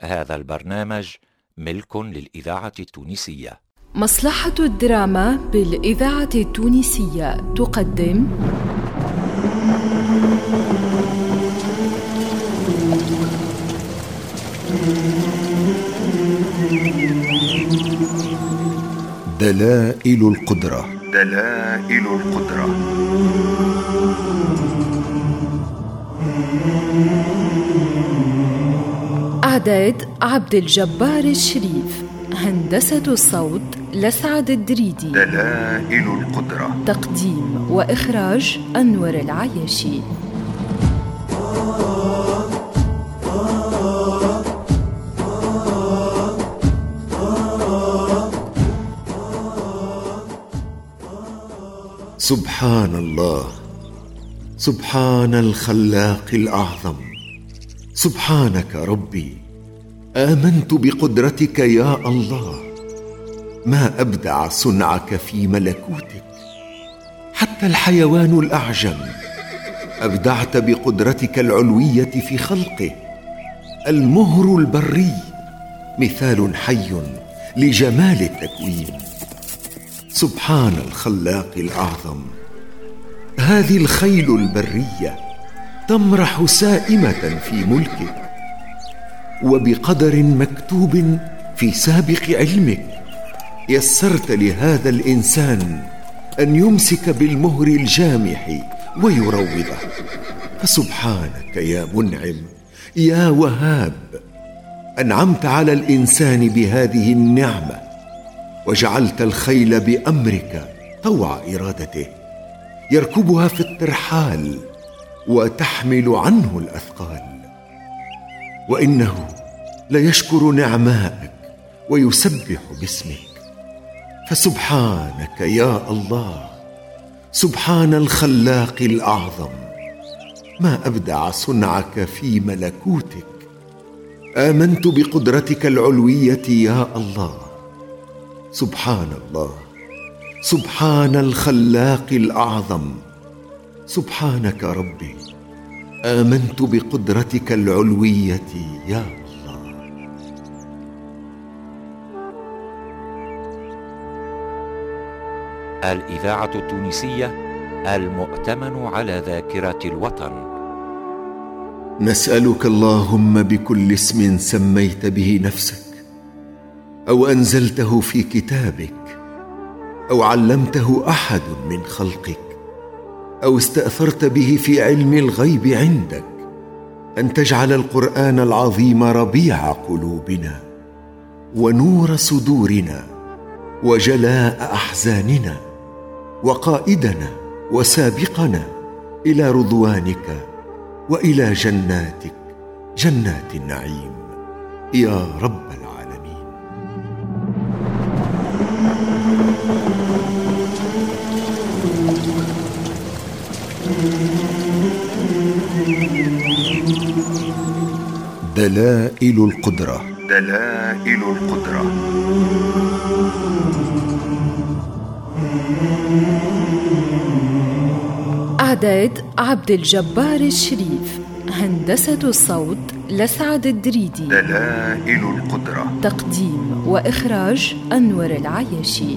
هذا البرنامج ملك للإذاعة التونسية. مصلحة الدراما بالإذاعة التونسية تقدم. دلائل القدرة. دلائل القدرة. إعداد عبد الجبار الشريف هندسة الصوت لسعد الدريدي. دلائل القدرة. تقديم وإخراج أنور العياشي. سبحان الله سبحان الخلاق الأعظم. سبحانك ربي. آمنت بقدرتك يا الله. ما أبدع صنعك في ملكوتك. حتى الحيوان الأعجم. أبدعت بقدرتك العلوية في خلقه. المهر البري. مثال حي لجمال التكوين. سبحان الخلاق الأعظم. هذه الخيل البرية تمرح سائمة في ملكك. وبقدر مكتوب في سابق علمك يسرت لهذا الإنسان أن يمسك بالمهر الجامح ويروضه. فسبحانك يا منعم يا وهاب أنعمت على الإنسان بهذه النعمة وجعلت الخيل بأمرك طوع إرادته. يركبها في الترحال وتحمل عنه الأثقال. وإنه ليشكر نعمائك ويسبح باسمك. فسبحانك يا الله سبحان الخلاق الأعظم. ما أبدع صنعك في ملكوتك. آمنت بقدرتك العلوية يا الله. سبحان الله سبحان الخلاق الأعظم. سبحانك ربي آمنت بقدرتك العلوية يا الله. الإذاعة التونسية المؤتمن على ذاكرة الوطن. نسألك اللهم بكل اسم سميت به نفسك أو أنزلته في كتابك أو علمته أحد من خلقك. أو استأثرت به في علم الغيب عندك أن تجعل القرآن العظيم ربيع قلوبنا ونور صدورنا وجلاء أحزاننا وقائدنا وسابقنا إلى رضوانك وإلى جناتك جنات النعيم. يا رب العالمين. دلائل القدرة. دلائل القدرة. إعداد عبد الجبار الشريف هندسة الصوت لسعد الدريدي. دلائل القدرة. تقديم وإخراج أنور العياشي.